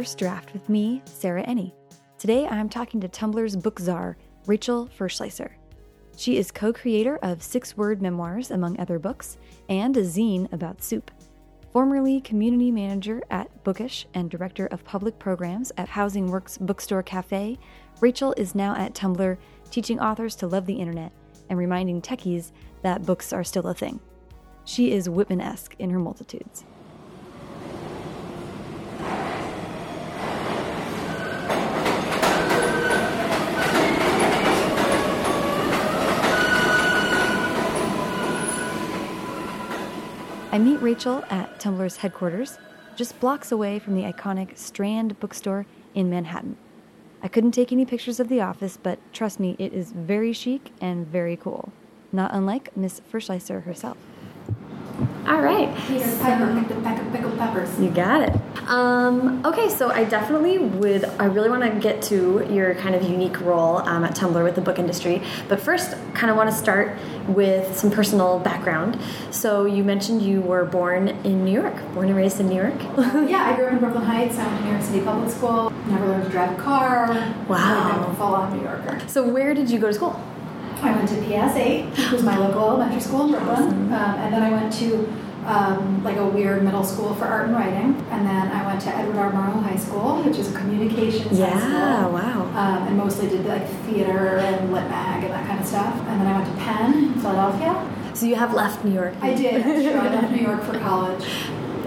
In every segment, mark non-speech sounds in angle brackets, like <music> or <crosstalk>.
First Draft with me, Sarah Enni. Today I'm talking to Tumblr's book czar, Rachel Fershleiser. She is co creator of Six Word Memoirs, among other books, and a zine about soup. Formerly community manager at Bookish and director of public programs at Housing Works Bookstore Cafe, Rachel is now at Tumblr teaching authors to love the internet and reminding techies that books are still a thing. She is Whitman esque in her multitudes. I meet Rachel at Tumblr's headquarters, just blocks away from the iconic Strand bookstore in Manhattan. I couldn't take any pictures of the office, but trust me, it is very chic and very cool. Not unlike Miss Fershleiser herself. All right. Peter Piper picked a peck of pickled peppers. You got it. Um, okay, so I definitely would, I really want to get to your kind of unique role um, at Tumblr with the book industry. But first, kind of want to start with some personal background. So you mentioned you were born in New York, born and raised in New York. <laughs> yeah, I grew up in Brooklyn Heights. I went to New York City Public School. Never learned to drive a car. Wow. I'm a full-on New Yorker. So where did you go to school? I went to PS 8, which was my local elementary school in Brooklyn. Um, and then I went to um, like a weird middle school for art and writing. And then I went to Edward R. Murrow High School, which is a communications Yeah, high school. wow. Um, and mostly did like theater and lit mag and that kind of stuff. And then I went to Penn in Philadelphia. So you have left New York. I did. <laughs> Sure, I left New York for college.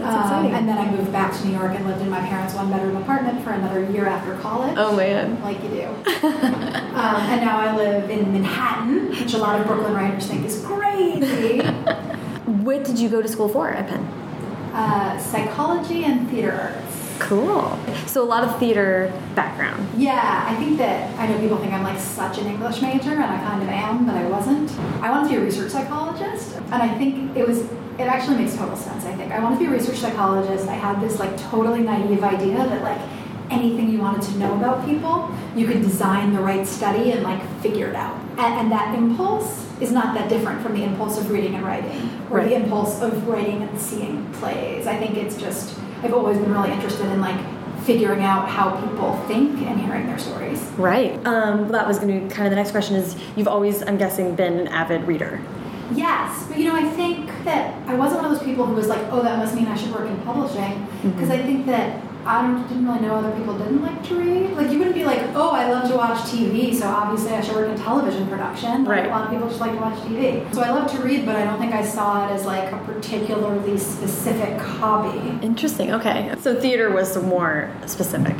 Um, exciting. and then I moved back to New York and lived in my parents' one bedroom apartment for another year after college. Oh man. Like you do. <laughs> um, and now I live in Manhattan, which a lot of Brooklyn writers think is crazy. <laughs> What did you go to school for at Penn? uh, psychology and theater arts. Cool. So a lot of theater background. Yeah, I think that I know people think I'm like such an English major, and I kind of am, but I wasn't. I wanted to be a research psychologist, and I think it was. It actually makes total sense. I think I wanted to be a research psychologist. I had this like totally naive idea that like anything you wanted to know about people, you could design the right study and like figure it out. And, and that impulse is not that different from the impulse of reading and writing, or Right. the impulse of writing and seeing plays. I think it's just I've always been really interested in like figuring out how people think and hearing their stories. Right. Um, well, that was going to be kind of the next question is you've always, I'm guessing, been an avid reader. Yes, but you know, I think that I wasn't one of those people who was like, oh, that must mean I should work in publishing. Because I think that I don't, didn't really know other people didn't like to read. Like, you wouldn't be like, oh, I love to watch TV, so obviously I should work in television production. Like, Right. A lot of people just like to watch TV. So I love to read, but I don't think I saw it as like a particularly specific hobby. Interesting. Okay. So theater was more specific.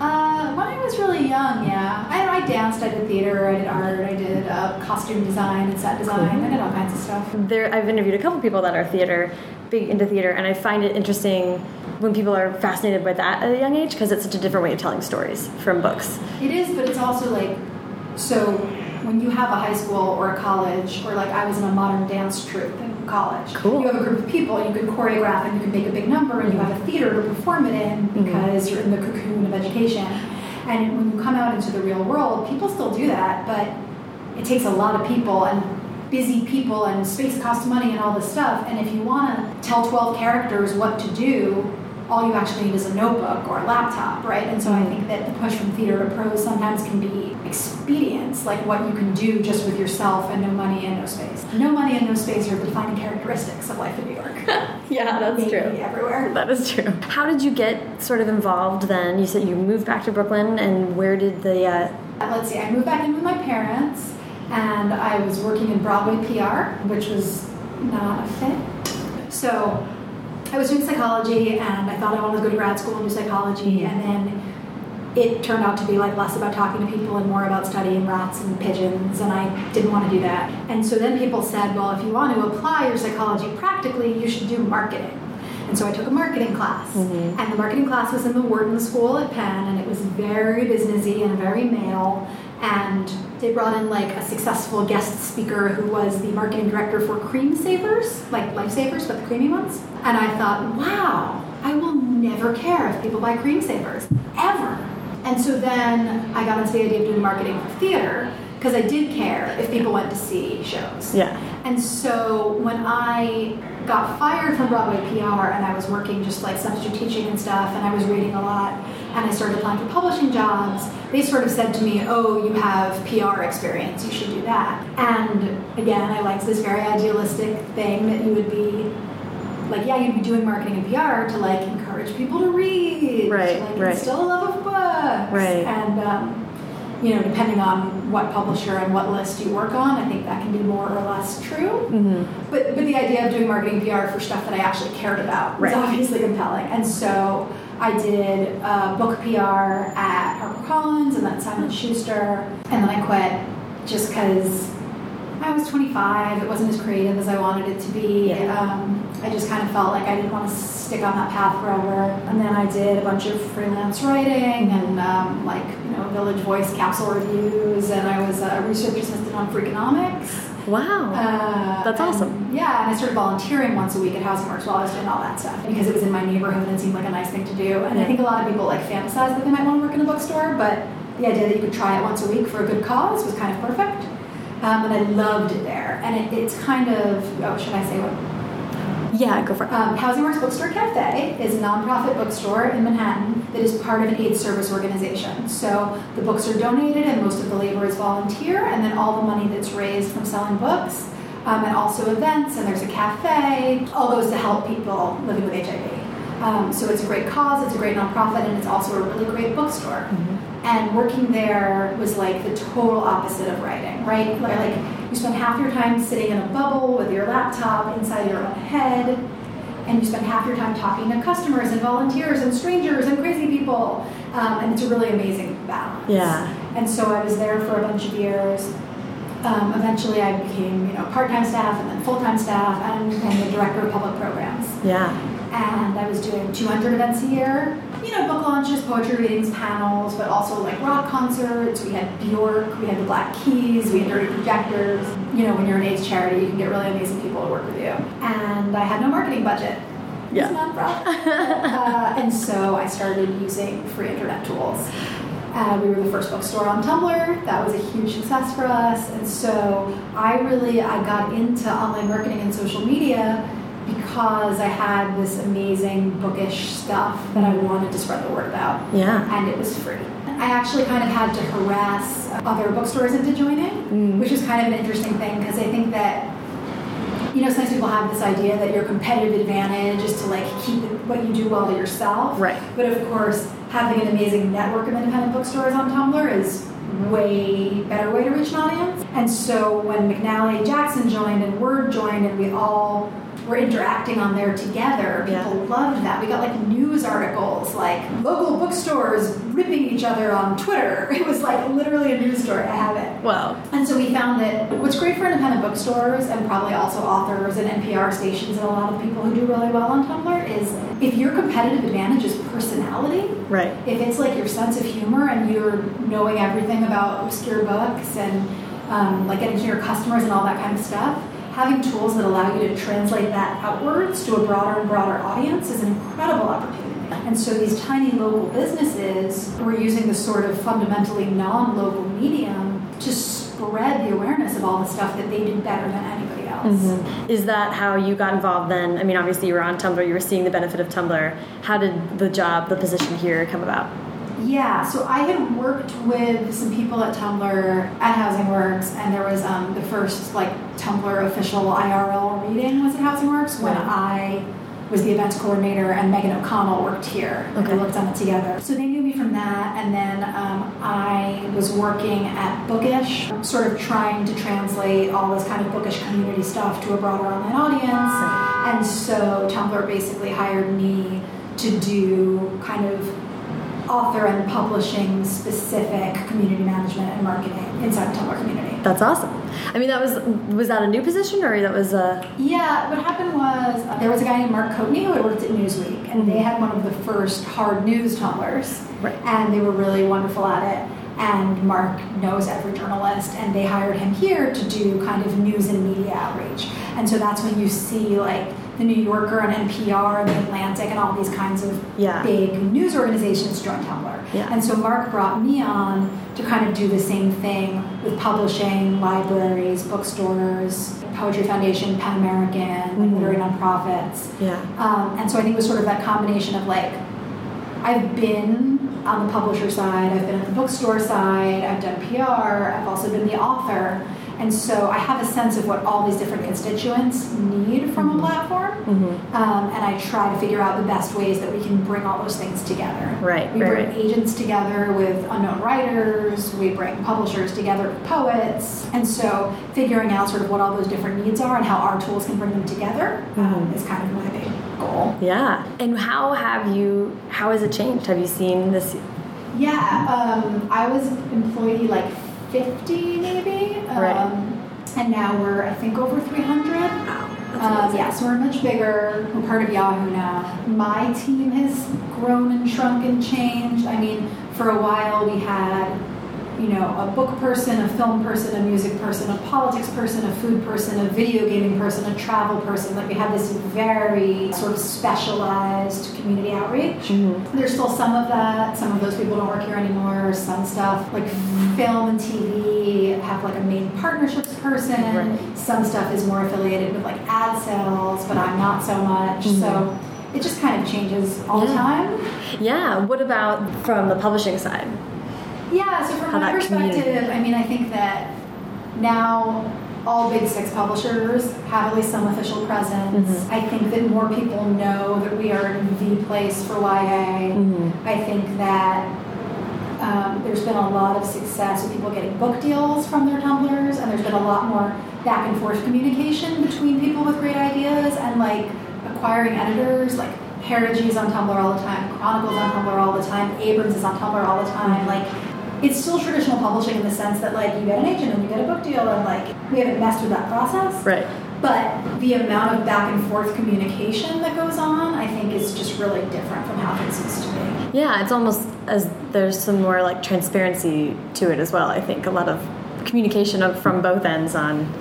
Uh, when I was really young, yeah. I, I danced, I did theater, I did art, I did uh, costume design and set design. I did all kinds of stuff. There, I've interviewed a couple people that are theater, big into theater, and I find it interesting when people are fascinated by that at a young age because it's such a different way of telling stories from books. It is, but it's also like, so when you have a high school or a college, or like I was in a modern dance troupe in college, Cool. you have a group of people, and you can choreograph and you can make a big number, and you have a theater to perform it in mm-hmm. because you're in the cocoon of education. And when you come out into the real world, people still do that, but it takes a lot of people and busy people and space costs money and all this stuff. And if you want to tell 12 characters what to do, all you actually need is a notebook or a laptop, right? And so I think that the push from theater to prose sometimes can be expedience, like what you can do just with yourself and no money and no space. No money and no space are the defining characteristics of life in New York. <laughs> Yeah, that's Maybe true. Everywhere. That is true. How did you get sort of involved then? You said you moved back to Brooklyn, and where did the uh, Let's see, I moved back in with my parents and I was working in Broadway PR, which was not a fit. So I was doing psychology and I thought I wanted to go to grad school and do psychology and then it turned out to be like less about talking to people and more about studying rats and pigeons and I didn't want to do that. And so then people said, well, if you want to apply your psychology practically, you should do marketing. And so I took a marketing class. Mm-hmm. And the marketing class was in the Wharton School at Penn, and it was very businessy and very male. And they brought in like a successful guest speaker who was the marketing director for Cream Savers, like Lifesavers, but the creamy ones. And I thought, wow, I will never care if people buy Cream Savers, ever. And so then I got into the idea of doing marketing for theater because I did care if people went to see shows. yeah? And so when I got fired from Broadway PR and I was working just like substitute teaching and stuff and I was reading a lot, and I started applying for publishing jobs, they sort of said to me, "Oh, you have PR experience. You should do that." And again, I liked this very idealistic thing that you would be like, yeah, you'd be doing marketing and PR to like encourage people to read, right, to, like, right. instill a love of books, right, and um, you know, depending on what publisher and what list you work on, I think that can be more or less true. Mm -hmm. But but the idea of doing marketing PR for stuff that I actually cared about right. was obviously compelling, and so I did uh, book PR at HarperCollins and then Simon Schuster, and then I quit just because I was 25. It wasn't as creative as I wanted it to be. Yeah. Um, I just kind of felt like I didn't want to stick on that path forever. And then I did a bunch of freelance writing and um, like you know Village Voice capsule reviews, and I was a research assistant on Freakonomics. Wow, uh, that's and, awesome. Yeah, and I started volunteering once a week at Housing Works while I was doing all that stuff because it was in my neighborhood and it seemed like a nice thing to do. And. I think a lot of people like fantasize that they might want to work in a bookstore, but the idea that you could try it once a week for a good cause was kind of perfect. Um, and I loved it there. And it, it's kind of, oh, should I say what? Yeah, go for it. Um, Housing Works Bookstore Cafe is a nonprofit bookstore in Manhattan that is part of an AIDS service organization. So the books are donated and most of the labor is volunteer, and then all the money that's raised from selling books um, and also events, and there's a cafe, all goes to help people living with HIV. Um, so it's a great cause, it's a great nonprofit, and it's also a really great bookstore. Mm -hmm. And working there was like the total opposite of writing, right? Like you spend half your time sitting in a bubble with your laptop inside your own head, and you spend half your time talking to customers and volunteers and strangers and crazy people, um, and it's a really amazing balance. Yeah. And so I was there for a bunch of years. Um, eventually, I became you know part-time staff and then full-time staff and, and the director of public programs. Yeah and I was doing 200 events a year. You know, book launches, poetry readings, panels, but also like rock concerts. We had Bjork, we had the Black Keys, we had Dirty Projectors. You know, when you're an AIDS charity, you can get really amazing people to work with you. And I had no marketing budget. Yeah. Uh, and so I started using free internet tools. Uh, we were the first bookstore on Tumblr. That was a huge success for us. And so I really I got into online marketing and social media because I had this amazing bookish stuff that I wanted to spread the word about. Yeah. And it was free. I actually kind of had to harass other bookstores into joining, mm. which is kind of an interesting thing because I think that you know, sometimes people have this idea that your competitive advantage is to like keep what you do well to yourself. Right. But of course, having an amazing network of independent bookstores on Tumblr is way better way to reach an audience. And so when McNally Jackson joined and Word joined and we all were interacting on there together, people Yeah. loved that. We got like news articles, like local bookstores ripping each other on Twitter. <laughs> It was like literally a news story. I have it. Wow. And so we found that what's great for independent bookstores and probably also authors and NPR stations and a lot of people who do really well on Tumblr is if your competitive advantage is personality, Right. if it's like your sense of humor and you're knowing everything about obscure books and um, like getting to your customers and all that kind of stuff, having tools that allow you to translate that outwards to a broader and broader audience is an incredible opportunity. And so these tiny local businesses were using this sort of fundamentally non-local medium to spread the awareness of all the stuff that they did better than anybody else. Mm -hmm. Is that how you got involved then? I mean, obviously you were on Tumblr, you were seeing the benefit of Tumblr. How did the job, the position here come about? Yeah, so I had worked with some people at Tumblr at Housing Works, and there was um, the first like Tumblr official IRL reading was at Housing Works when I was the events coordinator, and Megan O'Connell worked here. Okay. We looked on it together. So they knew me from that, and then um, I was working at Bookish, sort of trying to translate all this kind of bookish community stuff to a broader online audience. And so Tumblr basically hired me to do kind of author and publishing specific community management and marketing inside the Tumblr community. That's awesome. I mean, that was was that a new position or that was a? Yeah, what happened was uh, there was a guy named Mark Coatney who had worked at Newsweek, and they had one of the first hard news Tumblrs, Right. and they were really wonderful at it. And Mark knows every journalist, and they hired him here to do kind of news and media outreach. And so that's when you see like the New Yorker and NPR and the Atlantic and all these kinds of Yeah. big news organizations join Tumblr. Yeah. And so Mark brought me on to kind of do the same thing with publishing, libraries, bookstores, Poetry Foundation, Pen American, like Mhm. literary nonprofits. Yeah. Um, and so I think it was sort of that combination of like, I've been on the publisher side, I've been at the bookstore side, I've done PR, I've also been the author. And so I have a sense of what all these different constituents need from a platform. Mm-hmm. Um, and I try to figure out the best ways that we can bring all those things together. Right, We right, bring right. agents together with unknown writers, we bring publishers together with poets. And so figuring out sort of what all those different needs are and how our tools can bring them together um, Mhm. is kind of my big goal. Yeah. And how have you, how has it changed? Have you seen this? Yeah, um, I was employee like 50 maybe. Um, And now we're, I think, over 300. Wow. Um, yeah, so we're much bigger. We're part of Yahoo now. My team has grown and shrunk and changed. I mean, for a while we had, you know, a book person, a film person, a music person, a politics person, a food person, a video gaming person, a travel person. Like we had this very sort of specialized community outreach. Mhm. There's still some of that. Some of those people don't work here anymore. Some stuff like film and TV have like a main partnerships person. Right. Some stuff is more affiliated with like ad sales, but I'm not so much. Mhm. So it just kind of changes all the time. Yeah. What about from the publishing side? Yeah, so from my perspective, community- I mean, I think that now all big six publishers have at least some official presence. Mhm. I think that more people know that we are the place for YA. Mhm. I think that um, there's been a lot of success with people getting book deals from their Tumblrs, and there's been a lot more back and forth communication between people with great ideas and like acquiring editors. Like Heritage is on Tumblr all the time, Chronicles on Tumblr all the time, Abrams is on Tumblr all the time. Like it's still traditional publishing in the sense that like you get an agent and you get a book deal, and like we haven't messed with that process. Right. But the amount of back and forth communication that goes on, I think, is just really different from how things used to be. Yeah, it's almost as there's some more like transparency to it as well. I think a lot of communication of, from both ends on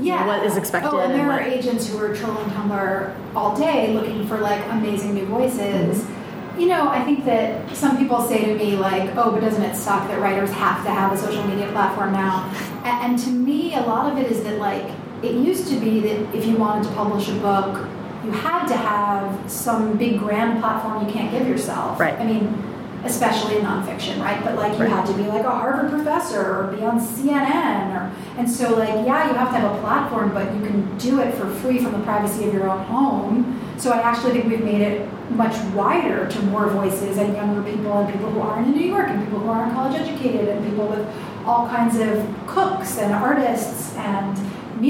yeah. what is expected Oh, and there what- are agents who are trolling Tumblr all day looking for like amazing new voices. Mm-hmm. You know, I think that some people say to me like, "Oh, but doesn't it suck that writers have to have a social media platform now?" And to me, a lot of it is that like it used to be that if you wanted to publish a book, you had to have some big grand platform you can't give yourself. Right. I mean, especially in nonfiction, right? But like you Right. had to be like a Harvard professor or be on CNN or and so like yeah, you have to have a platform, but you can do it for free from the privacy of your own home. So I actually think we've made it much wider to more voices and younger people and people who aren't in New York and people who aren't college educated and people with all kinds of cooks and artists and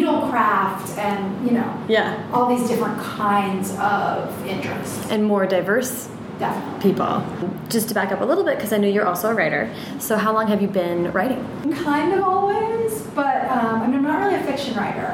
needlecraft and you know yeah, all these different kinds of interests. and more diverse Definitely. people. Just to back up a little bit, because I know you're also a writer. So how long have you been writing? Kind of always, but um, I mean, I'm not really a fiction writer.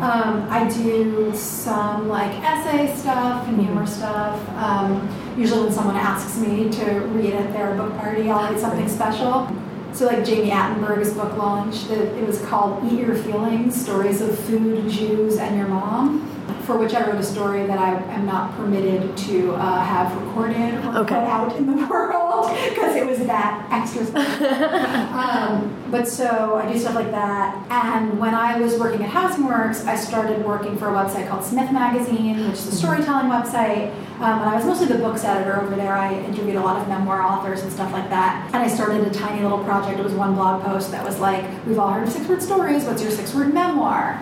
Um, I do some like essay stuff and humor stuff. Um, usually, when someone asks me to read at their book party, I'll read something special. So, like Jami Attenberg's book launch, that it was called "Eat Your Feelings: Stories of Food, Jews, and Your Mom." For which I wrote a story that I am not permitted to uh, have recorded or Okay. put out in the <laughs> world because it was that extra special. <laughs> um, but so I do stuff like that. And when I was working at Housing Works, I started working for a website called Smith Magazine, which is a storytelling website. Um, and I was mostly the books editor over there. I interviewed a lot of memoir authors and stuff like that. And I started a tiny little project. It was one blog post that was like, "We've all heard of six-word stories. What's your six-word memoir?"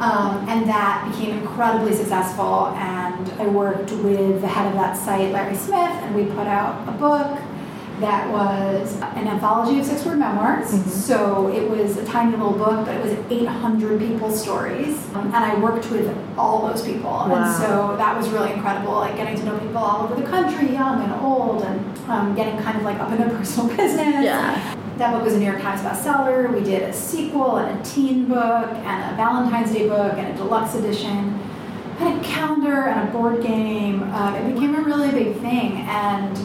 Um, and that became incredibly successful. And I worked with the head of that site, Larry Smith, and we put out a book that was an anthology of six word memoirs. So it was a tiny little book, but it was 800 people's stories. Um, and I worked with all those people. Wow. And so that was really incredible, like getting to know people all over the country, young and old, and um, getting kind of like up in their <laughs> personal business. Yeah. That book was a New York Times bestseller. We did a sequel and a teen book and a Valentine's Day book and a deluxe edition and a calendar and a board game. Um, it became a really big thing. And,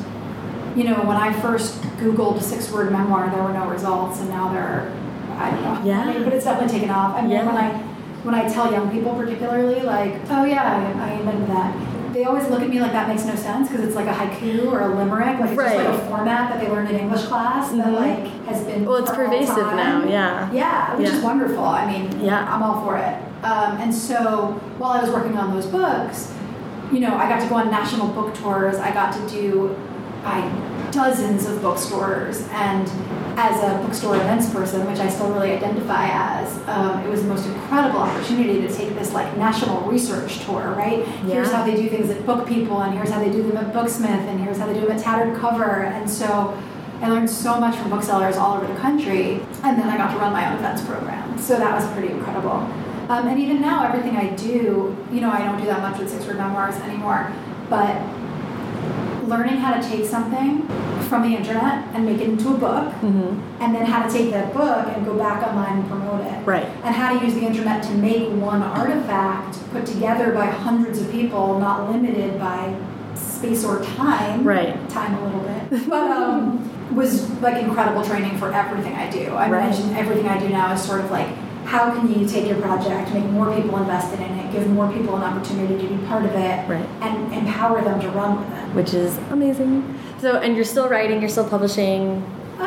you know, when I first Googled six word memoir, there were no results. And now there are, I don't know. Yeah. I mean, but it's definitely taken off. I mean, Yeah. when I when I tell young people particularly, like, oh yeah, I, I invented that. They always look at me like that makes no sense because it's like a haiku or a limerick, like it's just like a format that they learned in English class that Mhm. like has been Well, it's pervasive now, yeah. Yeah, which Yeah. is wonderful. I mean, Yeah. I'm all for it. Um, and so while I was working on those books, you know, I got to go on national book tours. I got to do, I dozens of bookstores and as a bookstore events person, which I still really identify as, um, it was the most incredible opportunity to take this like national research tour, right? Yeah. Here's how they do things at Book People, and here's how they do them at Booksmith, and here's how they do them at Tattered Cover, and so I learned so much from booksellers all over the country, and then I got to run my own events program, so that was pretty incredible. Um, and even now, everything I do, you know, I don't do that much with Six Word Memoirs anymore, but learning how to take something from the internet and make it into a book, Mm-hmm. and then how to take that book and go back online and promote it. Right. And how to use the internet to make one artifact put together by hundreds of people, not limited by space or time. Right. Time a little bit. <laughs> But um, was like incredible training for everything I do. I Right. mentioned everything I do now is sort of like how can you take your project, make more people invested in it, give more people an opportunity to be part of it, Right. and empower them to run with it. Which is amazing. So, and you're still writing, you're still publishing. Uh,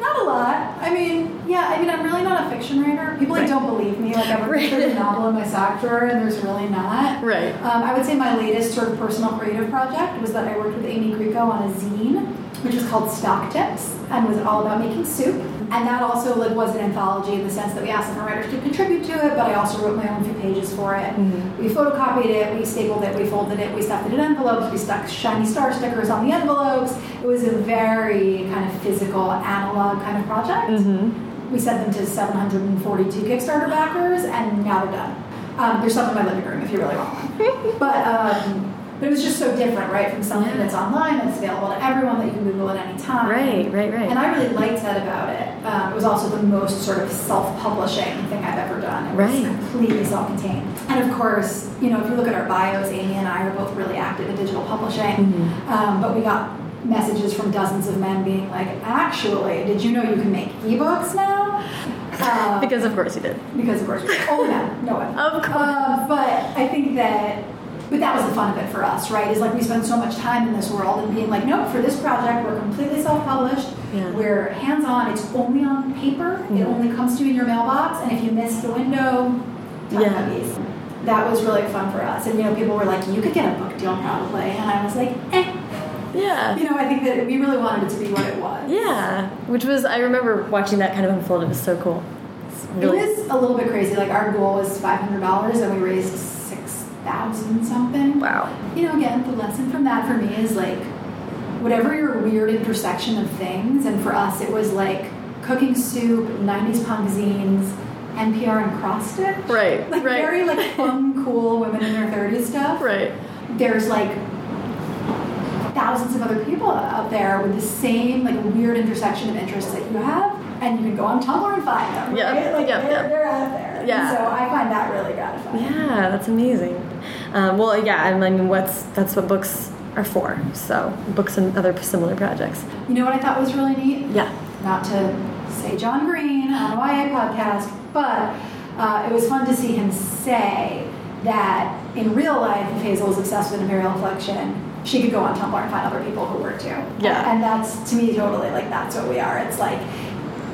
not a lot. I mean, yeah, I mean, I'm really not a fiction writer. People like Right. don't believe me. Like, I've Right. written a novel in my sock drawer, and there's really not. Right. Um, I would say my latest sort of personal creative project was that I worked with Amy Grieco on a zine, which was called Stock Tips, and was all about making soup. And that also like was an anthology in the sense that we asked different writers to contribute to it, but I also wrote my own few pages for it. Mhm. We photocopied it, we stapled it, we folded it, we stuffed it in envelopes, we stuck shiny star stickers on the envelopes. It was a very kind of physical, analog kind of project. Mm-hmm. We sent them to 742 Kickstarter backers, and now they're done. Um, there's some in my living room if you really want one. <laughs> but, um, but it was just so different, right, from something Yeah. that's online that's available to everyone that you can Google at any time. Right, right, right. And I really liked that about it. Um, it was also the most sort of self-publishing thing I've ever done. It was Right. completely self-contained. And of course, you know, if you look at our bios, Amy and I are both really active in digital publishing. Mhm. Um, but we got messages from dozens of men being like, actually, did you know you can make ebooks now? Uh, <laughs> Because of course you did. because of course we did. oh no no one <laughs> Of course. um, but I think that but that was the fun of it for us right is like we spend so much time in this world and being like nope for this project we're completely self-published Yeah. we're hands-on it's only on paper it Mhm. only comes to you in your mailbox and if you miss the window Yeah. that was really fun for us and you know people were like you could get a book deal probably and I was like eh Yeah. you know I think that we really wanted it to be what it was Yeah. Which was, I remember watching that kind of unfold. It was so cool. Really. It was a little bit crazy. Like our goal was five hundred dollars, and we raised thousand something. Wow. You know, again, the lesson from that for me is like, whatever your weird intersection of things, and for us, it was like cooking soup, '90s punk zines, NPR and cross stitch. Right, Like right. very like <laughs> fun, cool women in their thirties stuff. Right. There's like thousands of other people out there with the same like weird intersection of interests that you have, and you can go on Tumblr and find them. Yeah, right? Like yeah, they're, yeah. they're out there. Yeah. And so I find that really gratifying. Yeah, that's amazing. Um, well, yeah, I mean, what's that's what books are for. So books and other similar projects. You know what I thought was really neat? Yeah. Not to say John Green on a YA podcast, but uh, it was fun to see him say that in real life, if Hazel was obsessed with Imperial Affliction, she could go on Tumblr and find other people who were too. Yeah. And that's, to me, totally like that's what we are. It's like,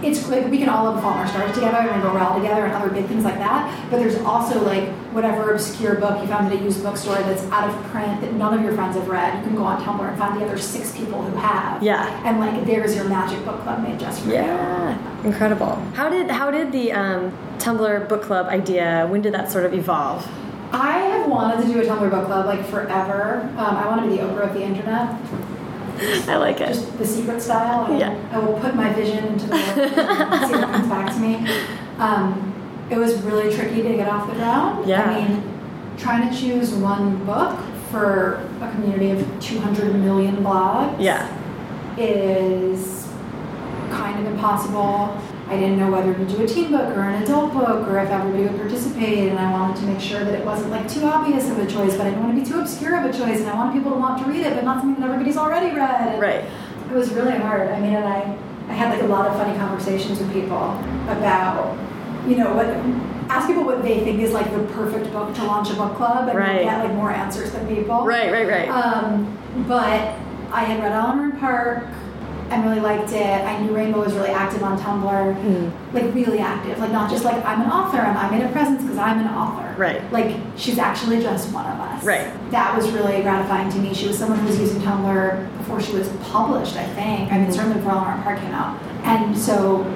it's like we can all love our Stars together and Rainbow Rowell together and other big things like that. But there's also like whatever obscure book you found at a used bookstore that's out of print that none of your friends have read. You can go on Tumblr and find the other six people who have. Yeah. And like there's your magic book club made just for you. Yeah, incredible. How did how did the um, Tumblr book club idea? When did that sort of evolve? I have wanted to do a Tumblr book club like forever. Um, I want to be the Oprah of the internet, I like it. just the secret style. I, Yeah. I will put my vision into the world and see what comes back to me. Um, it was really tricky to get off the ground. Yeah. I mean, trying to choose one book for a community of 200 million blogs Yeah, is kind of impossible. I didn't know whether to do a teen book or an adult book or if everybody would participate, and I wanted to make sure that it wasn't like too obvious of a choice, but I didn't want to be too obscure of a choice, and I wanted people to want to read it, but not something that everybody's already read. And right. It was really hard. I mean, and I, I had like a lot of funny conversations with people about, you know, what ask people what they think is like the perfect book to launch a book club, and Right. get like more answers than people. Right, right, right. Um, but I had read Eleanor Park. And really liked it. I knew Rainbow was really active on Tumblr, Mm. like really active, like not just like I'm an author and I made a presence because I'm an author. Right. Like she's actually just one of us. Right. That was really gratifying to me. She was someone who was using Tumblr before she was published, I think. I mean, Mhm. certainly before Eleanor Park came out. And so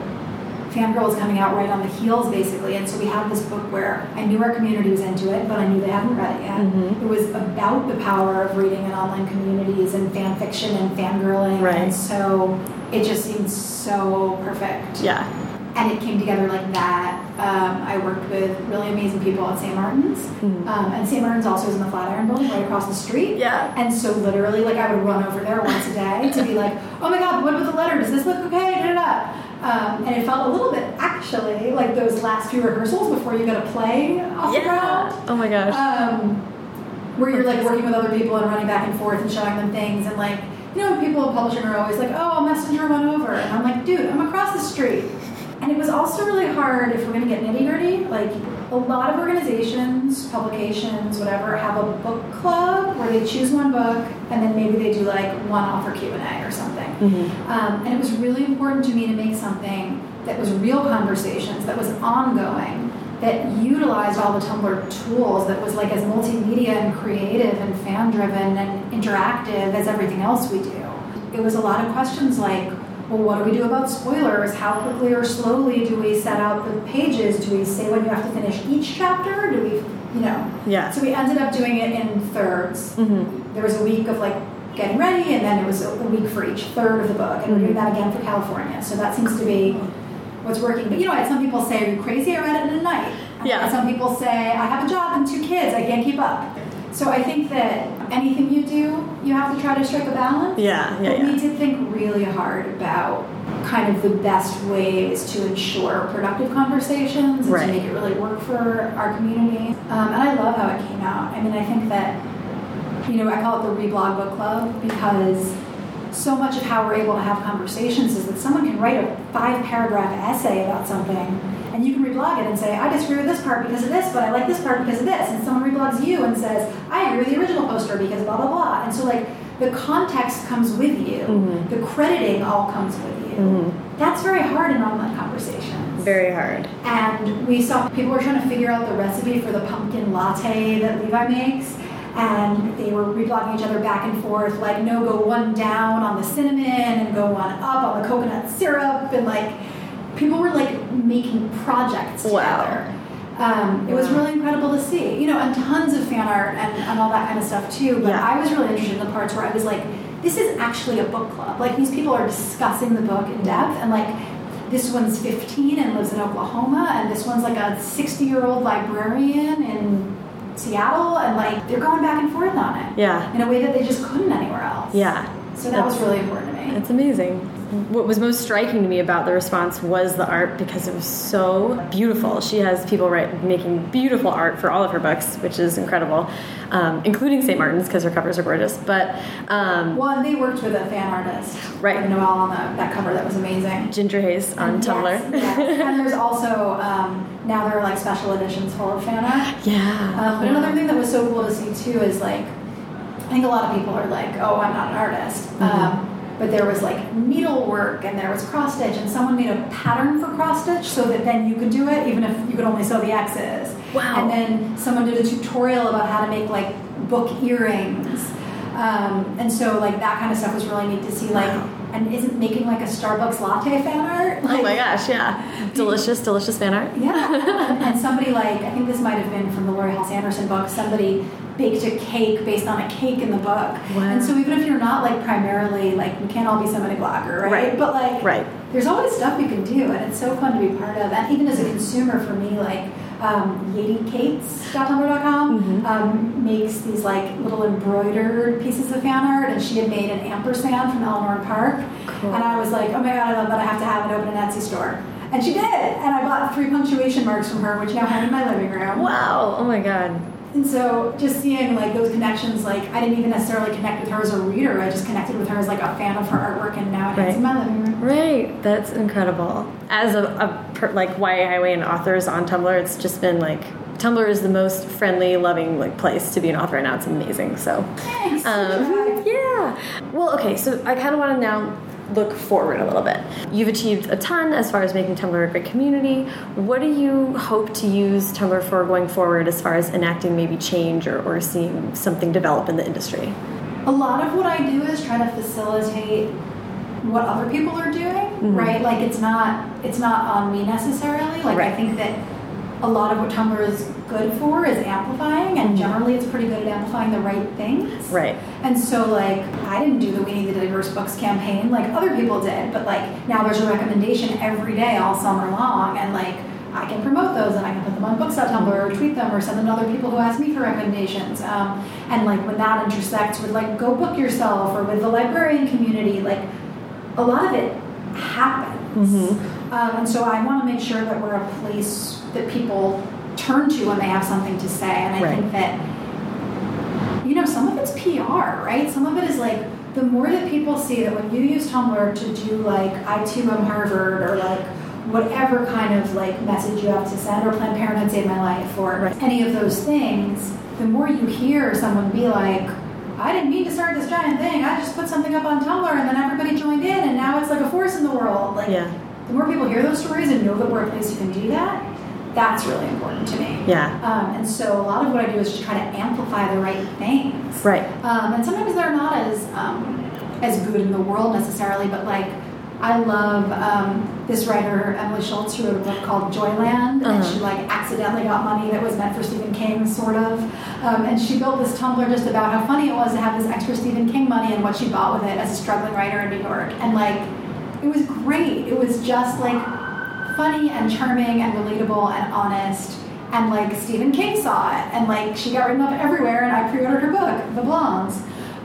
Fangirl was coming out right on the heels, basically. And so we had this book where I knew our community was into it, but I knew they hadn't read it yet. Mhm. It was about the power of reading in online communities and fan fiction and fangirling. Right. And so it just seemed so perfect. Yeah. And it came together like that. Um, I worked with really amazing people at St. Martin's. Mhm. Um, and St. Martin's also is in the Flatiron Building right across the street. Yeah. And so literally, like, I would run over there once a day to be like, oh my God, what about the letter? Does this look okay? Da, da, da. Um, and it felt a little bit, actually, like those last few rehearsals before you get a play off the ground. Oh my gosh. Um, where you're like working with other people and running back and forth and showing them things and like, you know, people in publishing are always like, oh, messenger went over. And I'm like, dude, I'm across the street. And it was also really hard if we're going to get nitty gritty. Like, a lot of organizations, publications, whatever, have a book club where they choose one book and then maybe they do like one author Q&A or something. Mhm. Um, and it was really important to me to make something that was real conversations, that was ongoing, that utilized all the Tumblr tools, that was like as multimedia and creative and fan driven and interactive as everything else we do. It was a lot of questions like, well, what do we do about spoilers? How quickly or slowly do we set out the pages? Do we say when you have to finish each chapter? Do we, you know? Yeah. So we ended up doing it in thirds Mhm. there was a week of like getting ready, and then it was a, week for each third of the book, and we're doing that again for California. So that seems to be what's working. But you know, I had some people say, "Are you crazy? I read it in a night." And I Yeah. some people say, "I have a job and two kids. I can't keep up." So I think that anything you do, you have to try to strike a balance. Yeah, yeah, But yeah. we did think really hard about kind of the best ways to ensure productive conversations and Right. to make it really work for our community. Um, and I love how it came out. I mean, I think that you know, I call it the reblog book club because so much of how we're able to have conversations is that someone can write a five paragraph essay about something and you can reblog it and say, I disagree with this part because of this, but I like this part because of this. And someone reblogs you and says, I agree with the original poster because blah, blah, blah. And so, like, the context comes with you, Mhm. the crediting all comes with you. Mhm. That's very hard in online conversations. Very hard. And we saw people were trying to figure out the recipe for the pumpkin latte that Levi makes. And they were reblogging each other back and forth, like, no, go one down on the cinnamon and go one up on the coconut syrup. And like, people were like making projects Wow. together. Um, it was really incredible to see, you know, and tons of fan art and, and all that kind of stuff too. But Yeah. I was really interested in the parts where I was like, this is actually a book club. Like, these people are discussing the book in depth and like, this one's 15 and lives in Oklahoma, and this one's like a 60 year old librarian in Seattle, and like they're going back and forth on it Yeah. in a way that they just couldn't anywhere else. Yeah. So that was really important It's amazing. What was most striking to me about the response was the art because it was so beautiful. She has people making beautiful art for all of her books, which is incredible, um, including St. Martin's because her covers are gorgeous. But um, Well, they worked with a fan artist, Right. Noelle, on the, that cover that was amazing. Gingerhaze on And Tumblr. Yes, yes. and there's also um, now there are like special editions full of fan art. <gasps> yeah. Um, but another thing that was so cool to see too is like, I think a lot of people are like, oh, I'm not an artist. Mm-hmm. Um, but there was like needlework and there was cross stitch, and someone made a pattern for cross stitch so that then you could do it even if you could only sew the X's. Wow. And then someone did a tutorial about how to make like book earrings. Um, and so like that kind of stuff was really neat to see. Like, Wow. and isn't making like a Starbucks latte fan art? Like, oh my gosh, yeah. Delicious, delicious fan art. yeah, <laughs> and, and somebody like I think this might have been from the Laurie Halse Anderson book. Somebody baked a cake based on a cake in the book. Wow. And so even if you're not like primarily like we can't all be somebody blogger, right? Right. But like Right. there's always stuff you can do, and it's so fun to be part of. And even as a consumer, for me, like um, YadyKates.tumblr.com Mhm. um, makes these like little embroidered pieces of fan art, and she had made an ampersand from Eleanor Park, Cool. and I was like, oh my god, I love that! I have to have it open an Etsy store. And she did, and I bought three punctuation marks from her, which now hang in my living room. Wow. Oh my god. And so just seeing like those connections, like I didn't even necessarily connect with her as a reader. I just connected with her as like a fan of her artwork, and now it hangs Right. in my living room. Right, that's incredible. As a, a per, like YA Highway and authors on Tumblr, it's just been like Tumblr is the most friendly, loving like place to be an author, and now it's amazing. So, um, yeah. Well, okay, so I kind of want to now look forward a little bit. You've achieved a ton as far as making Tumblr a great community. What do you hope to use Tumblr for going forward as far as enacting maybe change or, or seeing something develop in the industry? A lot of what I do is try to facilitate what other people are doing, mm -hmm. right? Like it's not it's not on me necessarily. Like right. I think that a lot of what Tumblr is good for is amplifying, and mm -hmm. generally it's pretty good at amplifying the right things. Right. And so, like, I didn't do the We Need the Diverse Books campaign like other people did, but like now there's a recommendation every day all summer long, and like I can promote those and I can put them on books.tumblr or tweet them or send them to other people who ask me for recommendations. Um, and like when that intersects with like go book yourself or with the librarian community, like a lot of it happens. Mm -hmm. um, and so I want to make sure that we're a place that people turn to when they have something to say. And I right. think that, you know, some of it's PR, right? Some of it is like, the more that people see that when you use Tumblr to do like I too am Harvard or like whatever kind of like message you have to send or Planned Parenthood saved my life or right. any of those things, the more you hear someone be like, I didn't mean to start this giant thing. I just put something up on Tumblr and then everybody joined in and now it's like a force in the world. Like yeah. the more people hear those stories and know that we're a place you can do that, that's really important to me. Yeah. Um, and so a lot of what I do is just try to amplify the right things. Right. Um, and sometimes they're not as um, as good in the world necessarily, but like I love um, this writer Emily Schultz who wrote a book called Joyland, uh -huh. and uh-huh. she like accidentally got money that was meant for Stephen King, sort of. Um, and she built this Tumblr just about how funny it was to have this extra Stephen King money and what she bought with it as a struggling writer in New York. And like, it was great. It was just like funny and charming and relatable and honest. And like Stephen King saw it, and like she got written up everywhere, and I pre-ordered her book, The Blondes.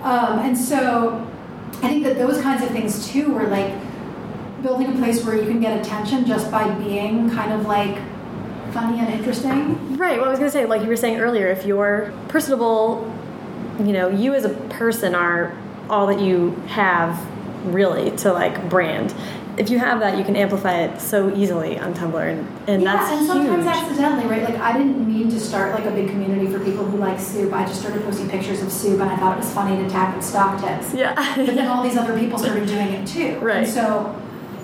Um, and so I think that those kinds of things too were like building a place where you can get attention just by being kind of like funny and interesting. Right. Well, I was going to say, like you were saying earlier, if you're personable, you know, you as a person are all that you have really to like brand if you have that, you can amplify it so easily on Tumblr, and, and yeah, that's and sometimes huge. accidentally, right? Like I didn't mean to start like a big community for people who like soup. I just started posting pictures of soup, and I thought it was funny to tag with stock tips. Yeah. but then all these <laughs> other people started doing it too. Right. And so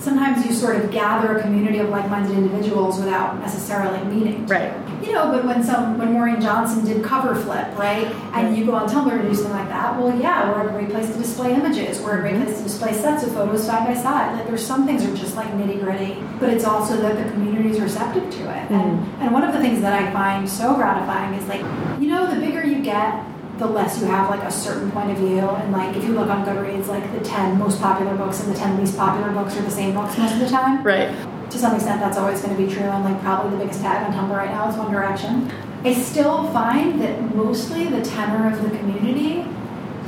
sometimes you sort of gather a community of like-minded individuals without necessarily meaning. Right. You know, but when some when Maureen Johnson did Coverflip, right, and you go on Tumblr to do something like that, well, yeah, we're a great place to display images. We're a great place to display sets of photos side by side. Like there's some things are just like nitty gritty, but it's also that the community is receptive to it. Mm. And and one of the things that I find so gratifying is like, you know, the bigger you get, the less you have like a certain point of view. And like if you look on Goodreads, like the 10 most popular books and the 10 least popular books are the same books most of the time. Right. To some extent, that's always going to be true. And like probably the biggest tag on Tumblr right now is One Direction. I still find that mostly the tenor of the community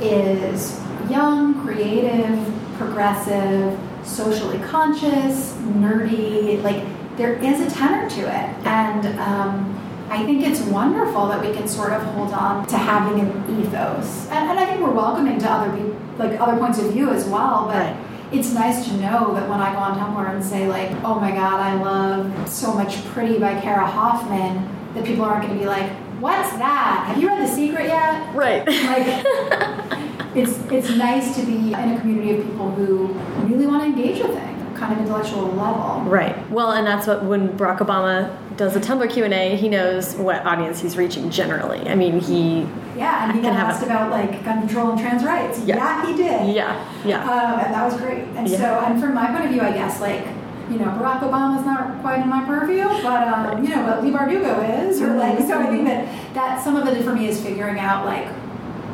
is young, creative, progressive, socially conscious, nerdy. Like there is a tenor to it. And um, I think it's wonderful that we can sort of hold on to having an ethos, and, and I think we're welcoming to other people, like other points of view as well. But right. it's nice to know that when I go on Tumblr and say like, "Oh my God, I love so much Pretty by Cara Hoffman," that people aren't going to be like, "What's that? Have you read The Secret yet?" Right. Like. <laughs> it's it's nice to be in a community of people who really want to engage with things kind of intellectual level. Right. Well, and that's what when Barack Obama does a Tumblr Q and A, he knows what audience he's reaching generally. I mean, he yeah, and he got asked about like gun control and trans rights. Yeah, yeah he did. Yeah, yeah, um, and that was great. And yeah. so, and from my point of view, I guess like you know, Barack Obama's not quite in my purview, but um, you know, but Leigh Bardugo is, or like, so I think that that some of it for me is figuring out like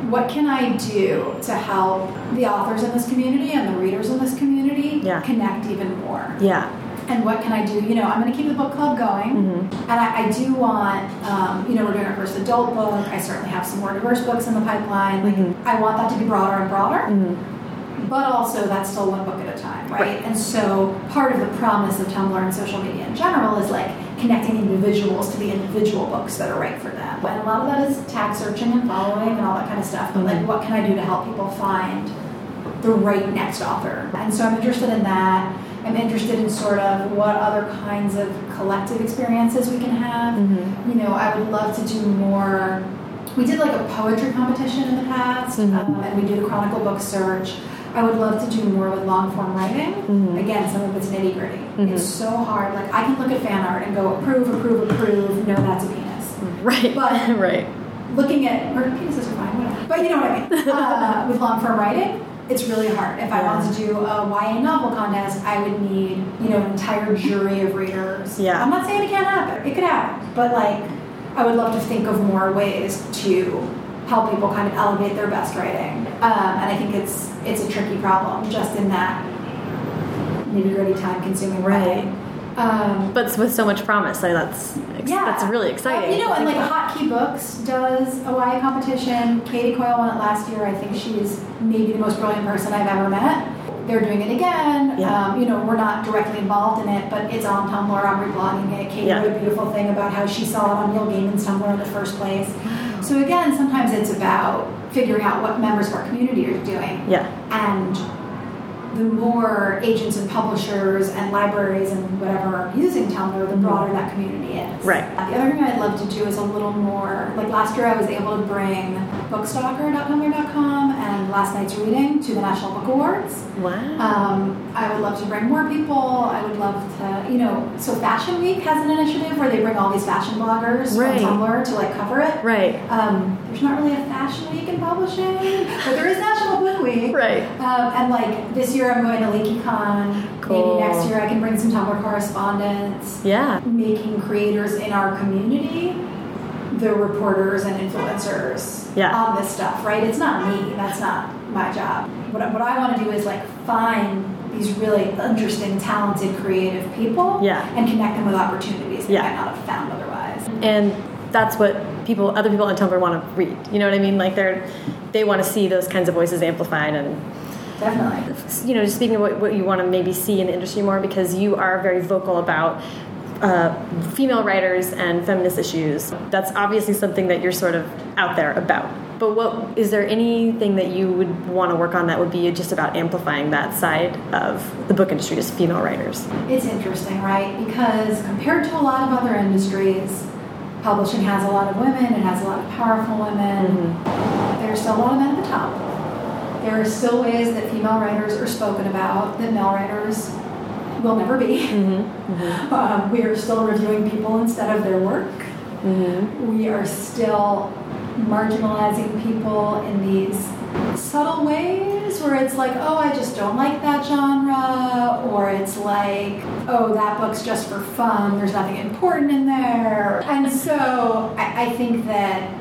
what can I do to help the authors in this community and the readers in this community yeah. connect even more? Yeah. And what can I do? You know, I'm going to keep the book club going, mm -hmm. and I, I, do want, um, you know, we're doing our first adult book. I certainly have some more diverse books in the pipeline. Like, mm -hmm. I want that to be broader and broader. Mm -hmm. But also, that's still one book at a time, right? right? And so, part of the promise of Tumblr and social media in general is like connecting individuals to the individual books that are right for them. And a lot of that is tag searching and following and all that kind of stuff. But like, what can I do to help people find the right next author? And so I'm interested in that. I'm interested in sort of what other kinds of collective experiences we can have. Mm -hmm. You know, I would love to do more. We did like a poetry competition in the past, mm -hmm. um, and we did a Chronicle Book Search. I would love to do more with long form writing. Mm-hmm. Again, some of it's nitty gritty. It's so hard. Like I can look at fan art and go approve, approve, approve. No, that's a penis. <laughs> Right. But- <laughs> right. Looking at or penises are fine, whatever. But you know what I mean. <laughs> Uh, with long form writing, it's really hard. If I wanted to do a YA novel contest, I would need you know an entire jury of readers. Yeah. I'm not saying it can't happen. It could happen, but like I would love to think of more ways to help people kind of elevate their best writing. Um, and I think it's it's a tricky problem just in that nitty gritty time consuming Right. way. Um, But with so much promise, like that's yeah, that's really exciting. You know, and like Hot Key Books does a YA competition. Katie Coyle won it last year. I think she's maybe the most brilliant person I've ever met. They're doing it again. Yeah. Um, you know, we're not directly involved in it, but it's on Tumblr. I'm reblogging it. Katie Yeah. wrote a beautiful thing about how she saw it on Neil Gaiman's Tumblr in the first place. <gasps> So again, sometimes it's about figuring out what members of our community are doing yeah. and the more agents and publishers and libraries and whatever are using Tumblr, the broader that community is. Mm-hmm. Right. The other thing I'd love to do is a little more, like last year I was able to bring bookstalker.tumblr.com and last night's reading to the National Book Awards. Wow. Um, I would love to bring more people. I would love to, you know, so Fashion Week has an initiative where they bring all these fashion bloggers Right. from Tumblr to like cover it. right. Um, there's not really a Fashion Week in publishing, but there is National Book Week. Right. Um, and like this year, I'm going to LeakyCon. Cool. Maybe next year, I can bring some Tumblr correspondents, Yeah. making creators in our community the reporters and influencers Yeah. on this stuff. Right? It's not me. That's not my job. What, I- what I want to do is like find these really interesting, talented, creative people, Yeah. and connect them with opportunities that Yeah. might not have found otherwise. and that's what people other people on tumblr want to read you know what i mean like they're they want to see those kinds of voices amplified and Definitely. you know just speaking of what, what you want to maybe see in the industry more because you are very vocal about uh, female writers and feminist issues that's obviously something that you're sort of out there about but what is there anything that you would want to work on that would be just about amplifying that side of the book industry as female writers It's interesting, right? Because compared to a lot of other industries, publishing has a lot of women, it has a lot of powerful women. There's still a lot of men at the top. There are still ways that female writers are spoken about that male writers will never be. Mm-hmm. Mm-hmm. <laughs> Um, we are still reviewing people instead of their work. Mm-hmm. We are still marginalizing people in these subtle ways where it's like, oh, I just don't like that genre, or it's like, oh, that book's just for fun, there's nothing important in there. And so I, I think that,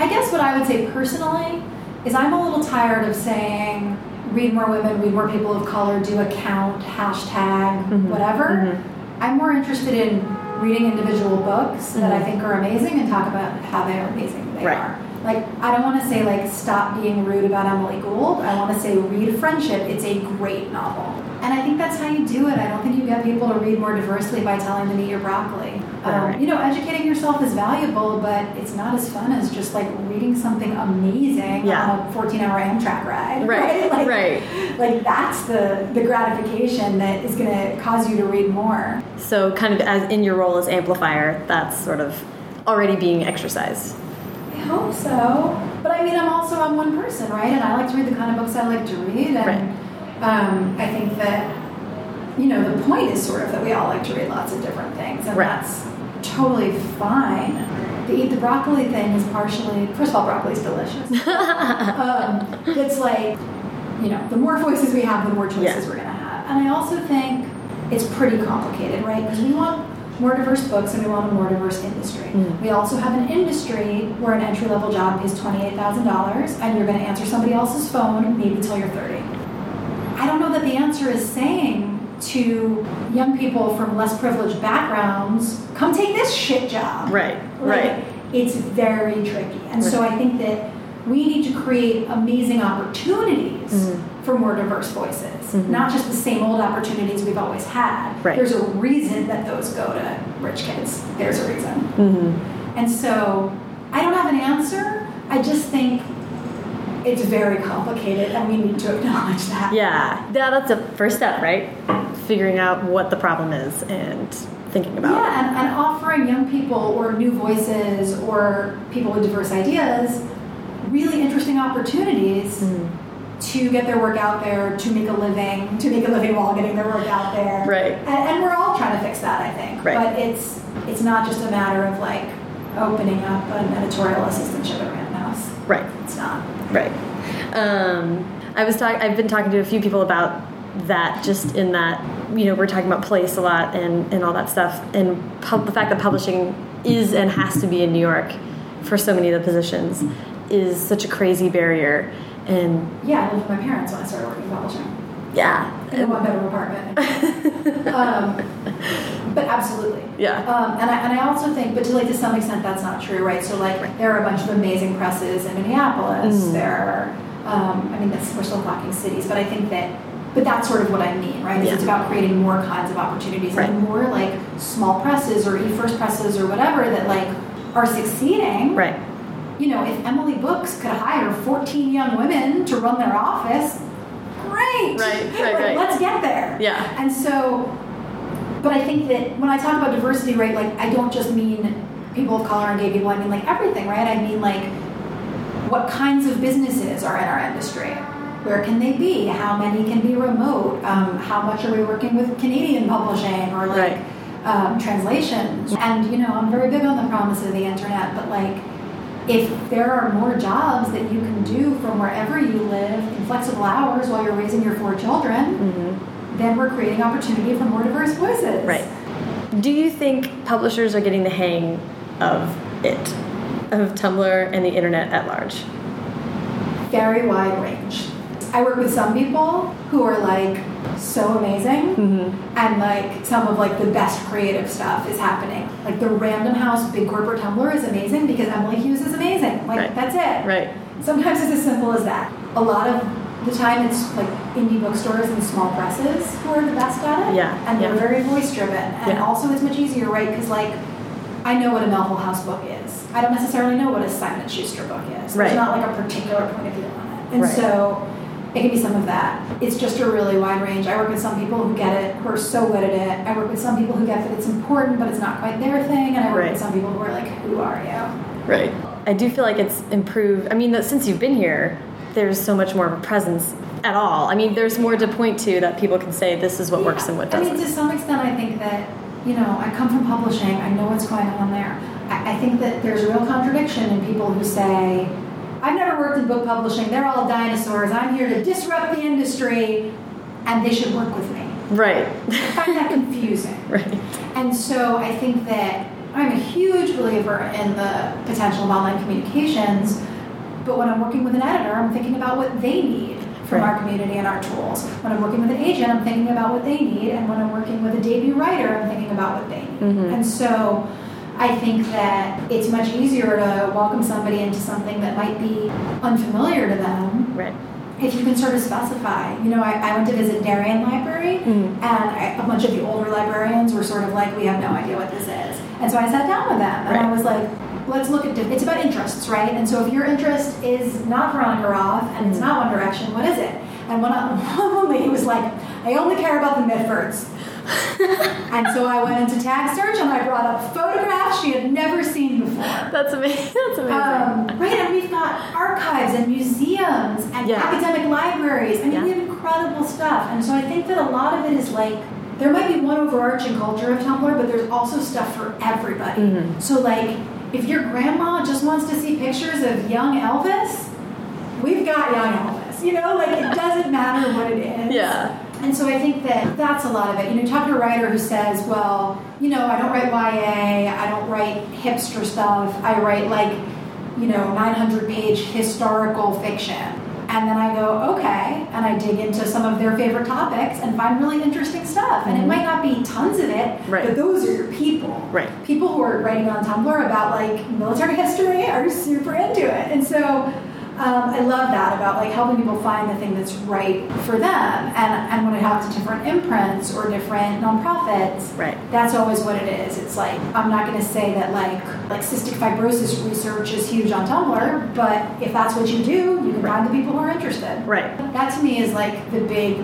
I guess what I would say personally is I'm a little tired of saying, read more women, read more people of color, do a count, hashtag, mm-hmm. whatever. Mm-hmm. I'm more interested in reading individual books that I mm-hmm. think are amazing and talk about how they're amazing they Right. are. Like, I don't want to say, like, stop being rude about Emily Gould. I want to say, read Friendship. It's a great novel. And I think that's how you do it. I don't think you get people to read more diversely by telling them eat your broccoli. Right. Um, you know, educating yourself is valuable, but it's not as fun as just, like, reading something amazing Yeah. on a 14 hour Amtrak ride. <laughs> Right, Like, right. Like, that's the, the gratification that is going to cause you to read more. So, kind of as in your role as amplifier, that's sort of already being exercised. I hope so. But I mean, I'm also I'm one person, right? And I like to read the kind of books I like to read, and um, I think that you know the point is sort of that we all like to read lots of different things, and Right. that's totally fine. The eat the broccoli thing is partially first of all, broccoli's delicious. <laughs> um, it's like you know, the more voices we have, the more choices Yeah. we're gonna have. And I also think it's pretty complicated, right? Because we want more diverse books and we want a more diverse industry. Mm. We also have an industry where an entry level job pays $28,000 and you're going to answer somebody else's phone maybe till you're 30. I don't know that the answer is saying to young people from less privileged backgrounds, come take this shit job. Right, Like, right. It's very tricky. And so I think that we need to create amazing opportunities Mm-hmm. for more diverse voices, not just the same old opportunities we've always had. Right. There's a reason that those go to rich kids. There's a reason. Mm-hmm. And so I don't have an answer. I just think it's very complicated and we need to acknowledge that. Yeah, yeah, that's a first step, right? Figuring out what the problem is and thinking about Yeah, and, and offering young people or new voices or people with diverse ideas really interesting opportunities to get their work out there, to make a living, to make a living while getting their work out there. Right. And, and we're all trying to fix that, I think. Right. But it's it's not just a matter of like opening up an editorial assistantship at Random House. Right. It's not. Right. Um, I was talking. I've been talking to a few people about that. Just in that, you know, we're talking about place a lot and and all that stuff, and the fact that publishing is and has to be in New York for so many of the positions is such a crazy barrier. And Yeah, I lived with my parents when I started working in publishing. yeah, In a one bedroom apartment. <laughs> um, but absolutely. yeah, Um, and, I, and I also think, but to like to some extent, that's not true, right? So like there are a bunch of amazing presses in Minneapolis. Mm. There are, um, I mean, that's, we're still talking cities, but I think that, but that's sort of what I mean, right? Yeah. It's about creating more kinds of opportunities, Right. and more like small presses or e-first presses or whatever that like are succeeding. right, You know, if Emily Books could hire 14 young women to run their office, great. Right, right, Like, right. Let's get there. yeah, And so, but I think that when I talk about diversity, right, like I don't just mean people of color and gay people, I mean like everything, right? I mean like what kinds of businesses are in our industry? Where can they be? How many can be remote? Um, how much are we working with Canadian publishing or like Right. um, translations? And you know, I'm very big on the promise of the internet, but like if there are more jobs that you can do from wherever you live in flexible hours while you're raising your four children, hmm then we're creating opportunity for more diverse voices. right. Do you think publishers are getting the hang of it, of Tumblr and the internet at large? Very wide range. I work with some people who are like so amazing Mm-hmm. and like some of like the best creative stuff is happening. Like the Random House big corporate Tumblr is amazing because Emily Hughes is amazing. Like Right. that's it. Right. Sometimes it's as simple as that. A lot of the time it's like indie bookstores and small presses who are the best at it. Yeah, And they're yeah. very voice driven. And Yeah. also it's much easier, right? Because like I know what a Melville House book is. I don't necessarily know what a Simon Schuster book is. Right. There's not like a particular point of view on it. And Right. so it can be some of that. It's just a really wide range. I work with some people who get it, who are so good at it. I work with some people who get that it's important, but it's not quite their thing. And I work Right. with some people who are like, who are you? Right. I do feel like it's improved. I mean, that since you've been here, there's so much more of a presence at all. I mean, there's more to point to that people can say this is what works and what doesn't. I mean, to some extent, I think that, you know, I come from publishing, I know what's going on there. I, I think that there's a real contradiction in people who say, I've never worked in book publishing, they're all dinosaurs, I'm here to disrupt the industry, and they should work with me. right. I find that confusing. <laughs> right. And so I think that I'm a huge believer in the potential of online communications, but when I'm working with an editor, I'm thinking about what they need from Right. our community and our tools. When I'm working with an agent, I'm thinking about what they need, and when I'm working with a debut writer, I'm thinking about what they need. Mhm. And so I think that it's much easier to welcome somebody into something that might be unfamiliar to them Right. if you can sort of specify. You know, I, I went to visit Darien Library, Mhm. and I, a bunch of the older librarians were sort of like, we have no idea what this is. And so I sat down with them, and I was like, let's look at, it's about interests, right? And so if your interest is not Veronica Roth, and it's Mhm. not One Direction, what is it? And one, <laughs> one lady was like, I only care about the Mitfords. And so I went into tag search, and I brought up photographs she had never seen before. That's amazing. <laughs> That's amazing. Um, right, and we've got archives and museums and Yeah. academic libraries. I mean, Yeah. we have incredible stuff. And so I think that a lot of it is like, there might be one overarching culture of Tumblr, but there's also stuff for everybody. Mhm. So, like, if your grandma just wants to see pictures of young Elvis, we've got young Elvis. You know, like, it doesn't matter what it is. yeah. And so I think that that's a lot of it. You know, talk to a writer who says, well, you know, I don't write YA, I don't write hipster stuff, I write like, you know, 900 page historical fiction. And then I go, okay, and I dig into some of their favorite topics and find really interesting stuff. And it Mhm. might not be tons of it, Right. but those are your people. Right. People who are writing on Tumblr about like military history are super into it. And so um, I love that about like helping people find the thing that's right for them. And, and when I talk to different imprints or different nonprofits, Right. that's always what it is. It's like I'm not going to say that like like cystic fibrosis research is huge on Tumblr, but if that's what you do, you can find the people who are interested. Right. That to me is like the big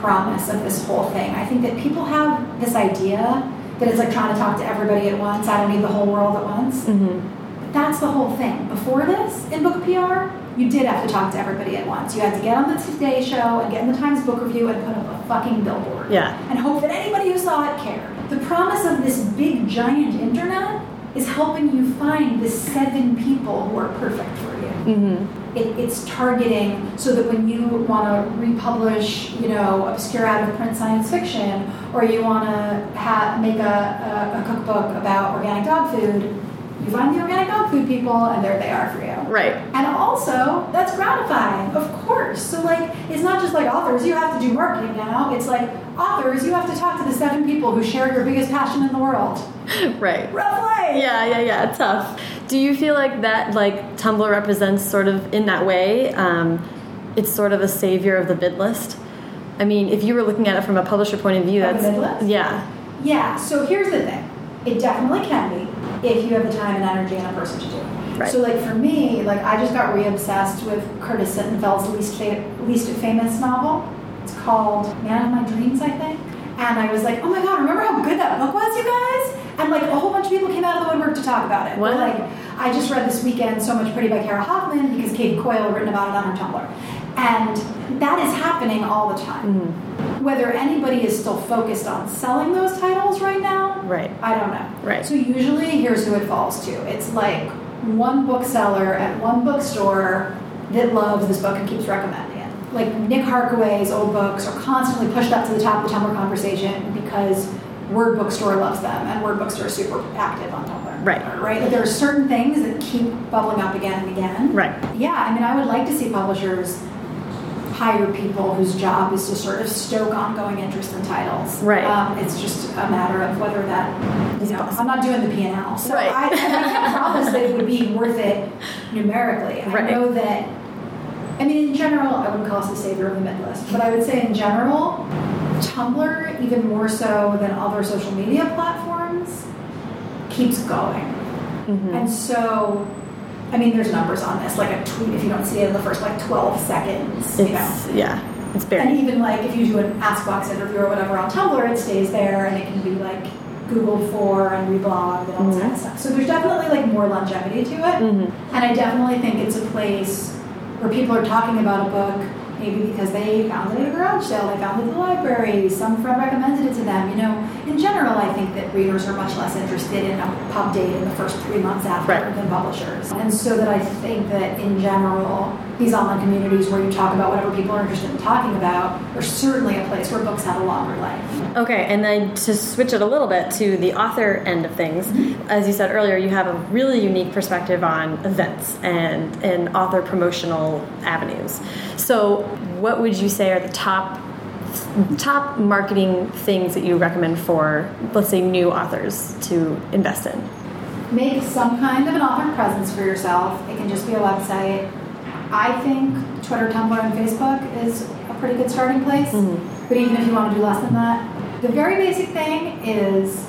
promise of this whole thing. I think that people have this idea that it's like trying to talk to everybody at once. I don't need the whole world at once. Mm-hmm. That's the whole thing. Before this, in book PR, you did have to talk to everybody at once. You had to get on the Today Show and get in the Times Book Review and put up a fucking billboard. Yeah. And hope that anybody who saw it cared. The promise of this big giant internet is helping you find the seven people who are perfect for you. Mm-hmm. It, it's targeting so that when you want to republish, you know, obscure out of print science fiction, or you want to ha- make a, a, a cookbook about organic dog food, you find the organic dog food people, and there they are for you. Right. And also, that's gratifying, of course. So, like, it's not just like authors, you have to do marketing now. It's like authors, you have to talk to the seven people who share your biggest passion in the world. <laughs> Right. Roughly. Yeah, yeah, yeah. Tough. Do you feel like that, like Tumblr represents sort of in that way? Um, it's sort of a savior of the mid list. I mean, if you were looking at it from a publisher point of view, Of the that's mid list? yeah, Yeah, so here's the thing. It definitely can be if you have the time and energy and a person to do it. Right. So like for me, like I just got re-obsessed with Curtis Sittenfeld's least fa least famous novel. It's called Man of My Dreams, I think. And I was like, oh my god, remember how good that book was, you guys? And like a whole bunch of people came out of the woodwork to talk about it. What? Like I just read this weekend So Much Pretty by Cara Hoffman because Katie Coyle written about it on her Tumblr. And that is happening all the time. Mm-hmm. Whether anybody is still focused on selling those titles right now, right. I don't know. Right. So usually, here's who it falls to. It's like one bookseller at one bookstore that loves this book and keeps recommending it. Like Nick Harkaway's old books are constantly pushed up to the top of the Tumblr conversation because Word Bookstore loves them, and Word Bookstore is super active on Tumblr. Right. Right. There are certain things that keep bubbling up again and again. Right. Yeah. I mean, I would like to see publishers hire people whose job is to sort of stoke ongoing interest in titles. Right. Um, it's just a matter of whether that, you know, I'm not doing the P&L. So Right. I, I can't promise that it would be worth it numerically. Right. I know that, I mean, in general, I wouldn't call us the savior of the mid list, but I would say in general, Tumblr, even more so than other social media platforms, keeps going. Mm-hmm. And so, I mean, there's numbers on this. Like a tweet, if you don't see it in the first like 12 seconds, you know. It's yeah, it's And even like if you do an Ask Box interview or whatever on Tumblr, it stays there and it can be like Googled for and reblogged and all this kind of stuff. So there's definitely like more longevity to it. Mm-hmm. And I definitely think it's a place where people are talking about a book, maybe because they found it at a garage sale, they found it at the library, some friend recommended it to them. You know, in general, I think that readers are much less interested in a pub date in the first three months after Right. than publishers. And so that I think that in general, these online communities where you talk about whatever people are interested in talking about are certainly a place where books have a longer life. Okay, and then to switch it a little bit to the author end of things, mm-hmm. as you said earlier, you have a really unique perspective on events and and author promotional avenues. So, what would you say are the top top marketing things that you recommend for, let's say, new authors to invest in? make some kind of an author presence for yourself. It can just be a website. I think Twitter, Tumblr, and Facebook is a pretty good starting place. Mm-hmm. But even if you want to do less than that, the very basic thing is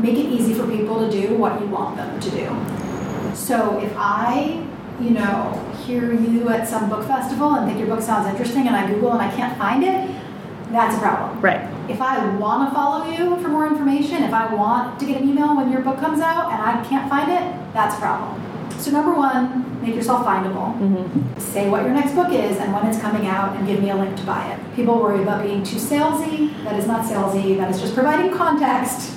make it easy for people to do what you want them to do. So if I, you know, hear you at some book festival and think your book sounds interesting and I Google and I can't find it, that's a problem Right. if I want to follow you for more information, if I want to get an email when your book comes out and I can't find it, that's a problem. So number one, make yourself findable. Mm-hmm. Say what your next book is and when it's coming out and give me a link to buy it. People worry about being too salesy. That is not salesy. That is just providing context.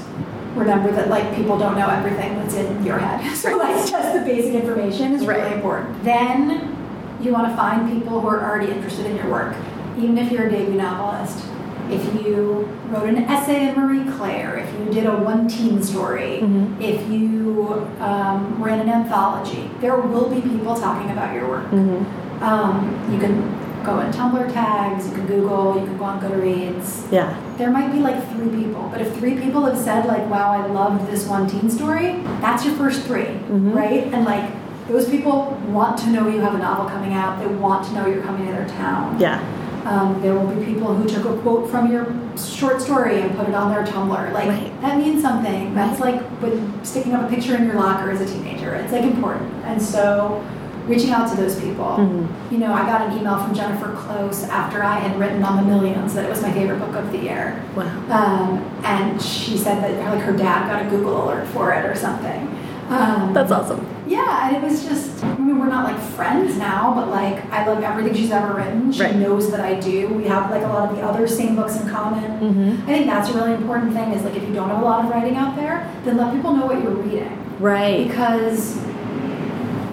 Remember that like people don't know everything that's in your head. <laughs> So like just the basic information is Right. really important. Then you want to find people who are already interested in your work. Even if you're a debut novelist, if you wrote an essay in Marie Claire, if you did a one teen story, Mhm. if you um, ran an anthology, there will be people talking about your work. Mm-hmm. Um, you can go in Tumblr tags, you can Google, you can go on Goodreads. Yeah. There might be like three people, but if three people have said like, "Wow, I loved this one teen story," that's your first 3 Mhm. right? And like those people want to know you have a novel coming out. They want to know you're coming to their town. Yeah. Um, there will be people who took a quote from your short story and put it on their Tumblr. Like Right. that means something. That's like with sticking up a picture in your locker as a teenager. It's like important. And so reaching out to those people. Mhm. You know, I got an email from Jennifer Close after I had written on the Millions that it was my favorite book of the year. Wow. Um, and she said that like her dad got a Google alert for it or something. Um, That's awesome. Yeah, and it was just I mean, we're not like friends now, but like I love everything she's ever written. She Right. knows that I do. We have like a lot of the other same books in common. Mhm. I think that's a really important thing. Is like if you don't have a lot of writing out there, then let people know what you're reading Right. because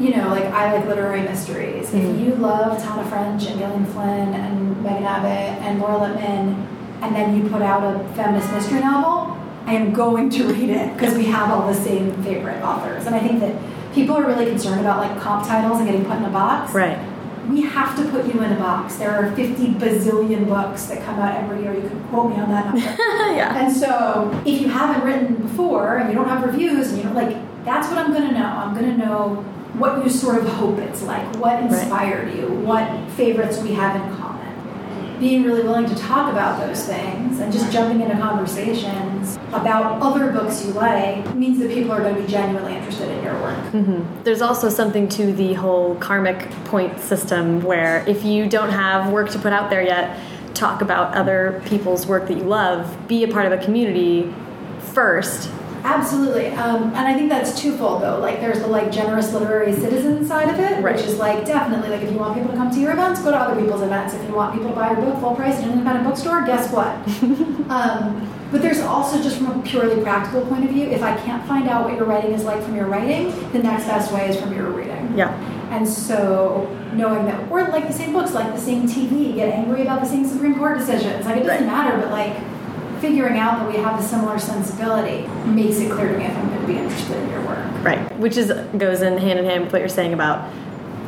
you know, like I like literary mysteries. Mhm. If you love Tana French and Gillian Flynn and Megan Abbott and Laura Lippman, and then you put out a feminist mystery novel, I am going to read it because we have all the same favorite authors. And I think that people are really concerned about like comp titles and getting put in a box. Right. We have to put you in a box. There are 50 bazillion books that come out every year. You can quote me on that number. <laughs> yeah. And so, if you haven't written before and you don't have reviews, and you don't like, that's what I'm going to know. I'm going to know what you sort of hope it's like, what inspired you, what favorites we have in common. Being really willing to talk about those things and just jumping into conversations about other books you like means that people are going to be genuinely interested in your work. hmm There's also something to the whole karmic point system where if you don't have work to put out there yet, talk about other people's work that you love, be a part of a community first. Absolutely, um, and I think that's twofold though. Like, there's the like generous literary citizen side of it, Right. which is like definitely like if you want people to come to your events, go to other people's events. If you want people to buy your book full price in an independent bookstore, guess what? <laughs> um, but there's also just from a purely practical point of view, if I can't find out what your writing is like from your writing, the next best way is from your reading. Yeah. And so knowing that we're like the same books, like the same TV, get angry about the same Supreme Court decisions. Like it doesn't Right. matter, but like figuring out that we have a similar sensibility makes it clear to me if I'm going to be interested in your work. Right. Which is goes in hand in hand with what you're saying about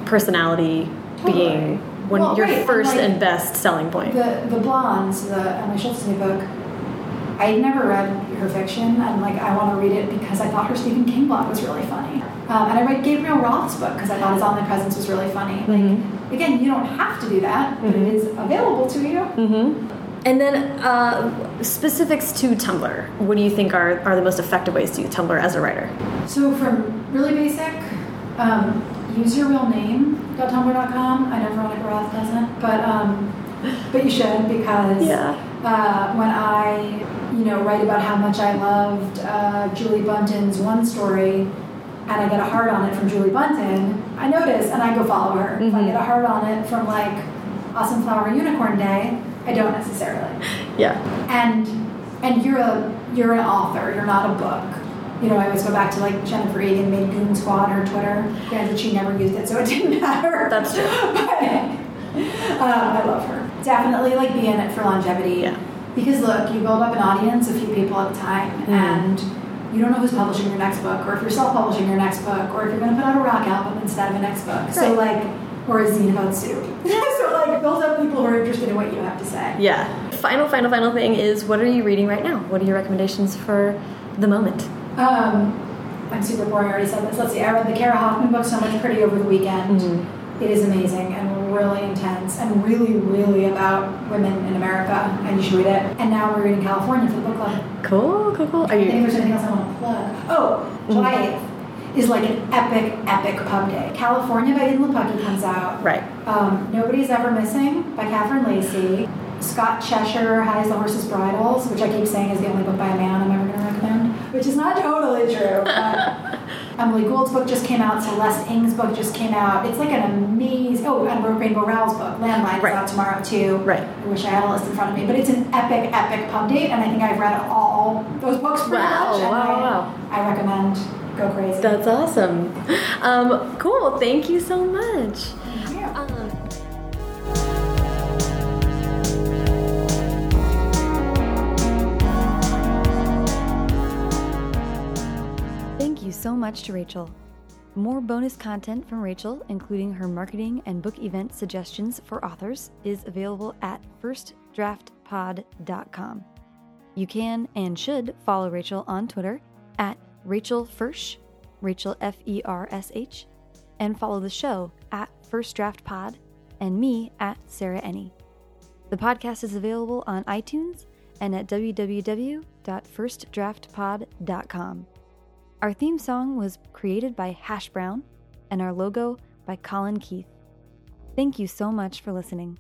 personality Totally. being one Well, your right, and first like- and best selling point. The the Blondes, the Emily Schultz new book. I had never read her fiction, and like I want to read it because I thought her Stephen King blog was really funny. Um, and I read Gabriel Roth's book because I thought his omnipresence was really funny. Like Mhm. again, you don't have to do that, but Mhm. it is available to you. hmm And then uh, specifics to Tumblr. What do you think are, are the most effective ways to use Tumblr as a writer? So from really basic, um, use your real name. .tumblr.com. I know Veronica Roth doesn't, but um, but you should because Yeah. uh, when I you know write about how much I loved uh, Julie Buntin's one story, and I get a heart on it from Julie Buntin, I notice and I go follow her. If I Mhm. get a heart on it from like Awesome Flower Unicorn Day, I don't necessarily. Yeah. and and you're a you're an author you're not a book. You know i always go back to like jennifer egan made goon squad her twitter. Granted she never used it so it didn't <laughs> matter. That's true. but um, i love her. Definitely like be in it for longevity. Yeah. because look you build up an audience a few people at a time Mhm. and you don't know who's publishing your next book or if you're self-publishing your next book or if you're going to put out a rock album instead of a next book. So like or a zine about soup <laughs> so like build up people who are interested in what you have to say Yeah. Final, final, final thing is what are you reading right now? What are your recommendations for the moment? Um, I'm super boring. I already said this. Let's see. I read the Cara Hoffman book, So Much Pretty, over the weekend. Mhm. It is amazing and really intense and really, really about women in America. And you should read it. And now we're reading California for the book club. Cool, cool, cool. Are I think you? there's anything else I want to plug. Oh, July 8th is like an epic, epic pub day. California by Edan Lepucki comes out. Right. Um, Nobody's Ever Missing by Catherine Lacey. Scott Cheshire has The Horse's Bridles, which I keep saying is the only book by a man I'm ever going to recommend, which is not totally true. But <laughs> Emily Gould's book just came out. Celeste Ng's book just came out. It's like an amazing. Oh, and Rainbow Rowell's book, Landline, Right. is out tomorrow too. Right. I wish I had a list in front of me, but it's an epic, epic pub date, and I think I've read all those books pretty Wow, much. wow, wow. I recommend go crazy. That's awesome. Um, cool. Thank you so much. Yeah. Um, Thank you so much to Rachel. More bonus content from Rachel, including her marketing and book event suggestions for authors, is available at firstdraftpod.com. You can and should follow Rachel on Twitter at Rachel Fersh, Rachel F E R S H, and follow the show at First Draft Pod and me at Sarah Enni. The podcast is available on iTunes and at www.firstdraftpod.com. Our theme song was created by Hash Brown and our logo by Colin Keith. Thank you so much for listening.